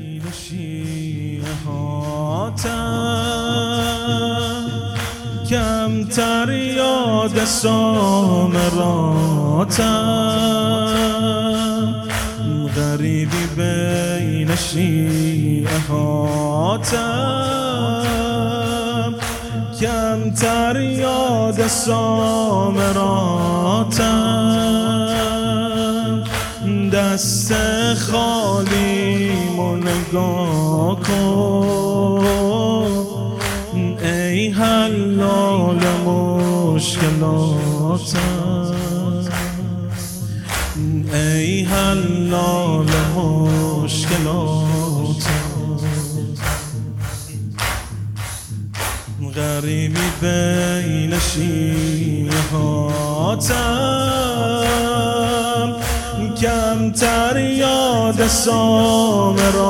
بین شیعه هاتم کمتر یاد سامراتم غریبی بین شیعه هاتم کمتر یاد سامراتم دست خالی نگاه کن ای حلال مشکلاتم. ای حلال مشکلاتم. غریبی بین شیهاتم کمتر یاد سامراتم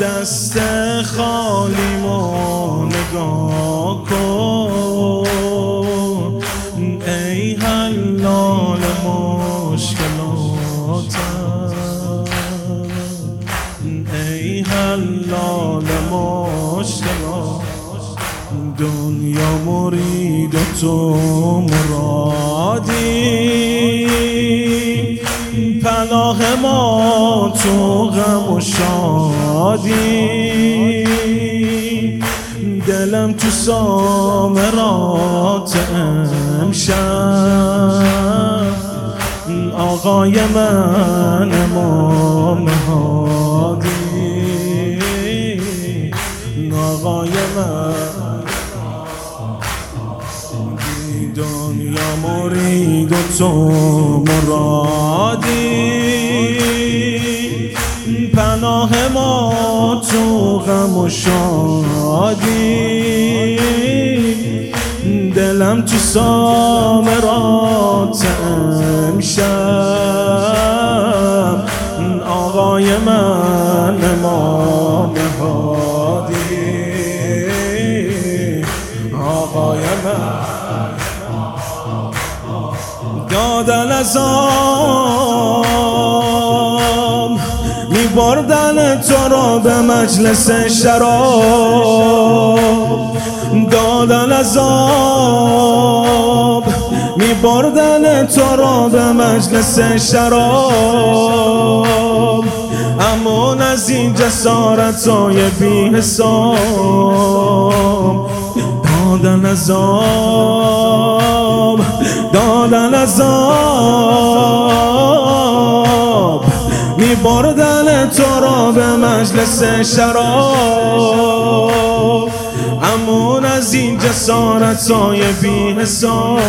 دست خالی ما نگاه کن. ای حلال مشکلاتم. ای حلال مشکلات دنیا مرید و تو مرادی. پناه ما تو غم و شادی. دلم تو سامرات امشب. آقای من امام هادی آقای من مرید و تو مرادی. پناه ما تو غم و شادی. دلم تو سامرات امشب. آقای من می بردن تو را به مجلس شراب. دادن ازاب می بردن تو را به مجلس شراب. اما از این جسارت های بی حساب دادن عذاب. دادن عذاب می بردن تو را به مجلس شراب. امون از این جسارت های بی حساب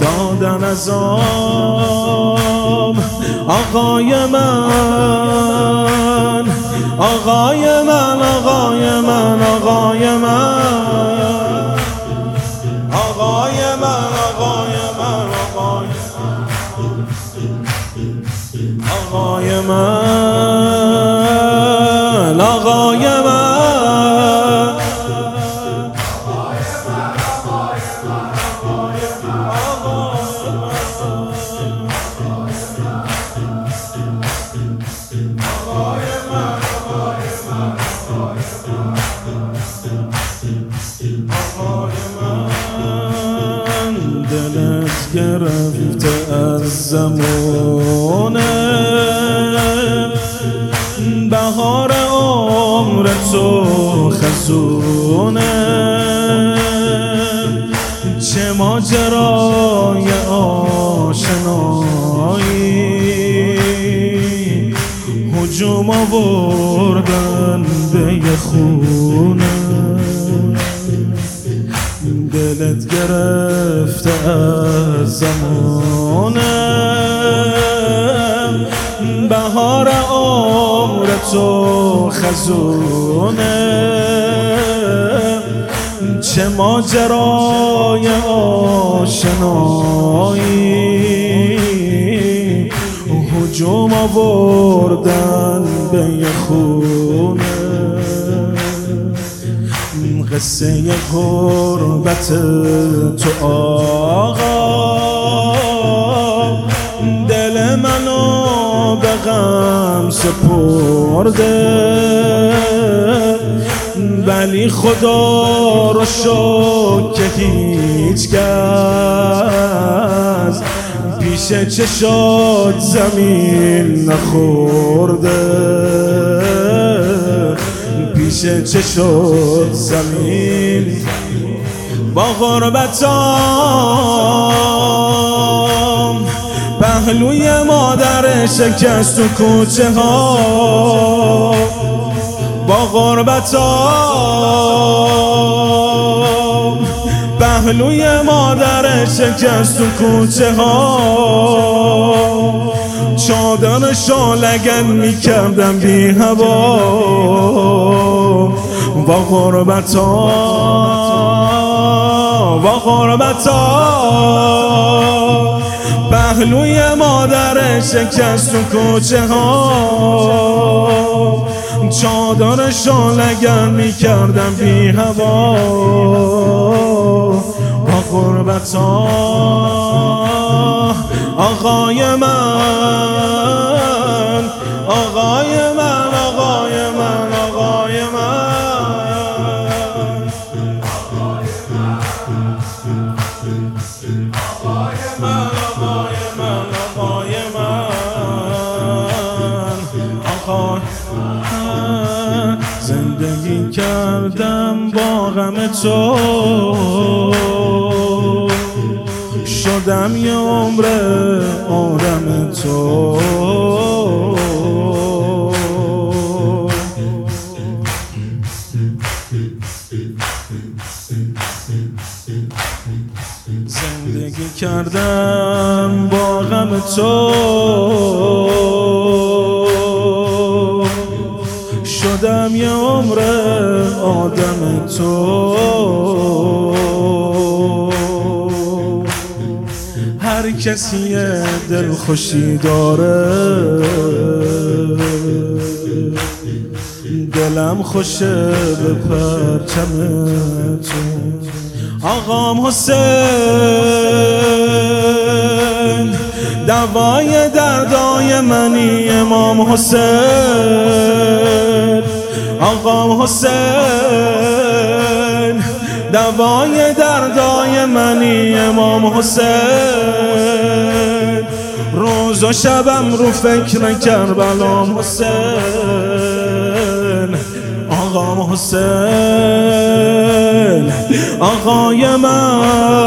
دادن عذاب آقای من آقای من. آقای من آقای من. گرفته از زمانه هجوم آوردن به یه خونه. دلت گرفته از زمانه. بهار عمر تو خزونه. چه ماجرای آشنایی. هجوم آوردن به یه خونه. قصه غربت تو آقا. دل جانم سپرده. ولی خدا رو شد که هیچ کس پیش چشات زمین نخورده. پیش چشات زمین. با غربتام. پهلوی مادر شکست و کوچه ها. با غربتام. پهلوی مادر شکست و کوچه ها. چادر شالگن می‌کردم بی هوا. با غربتام با غربتا. پهلوی مادر شکست و کوچه ها. چادر شالگر می کردم بی هوا. با غربتا آقای من آقای من آقای من آقای من. زندگی کردم با غم تو. شدم یه عمر آدم تو. زندگی کردم با غم تو. شدم یه عمر آدم تو. هر کسی دل خوشی داره. دلم خوشه به پرچم تو. آقام حسین دوای دردای منی امام حسین. آقام حسین دوای دردای منی امام حسین. روز و شبم رو فکر کربلام حسین. آقام حسین آقای من.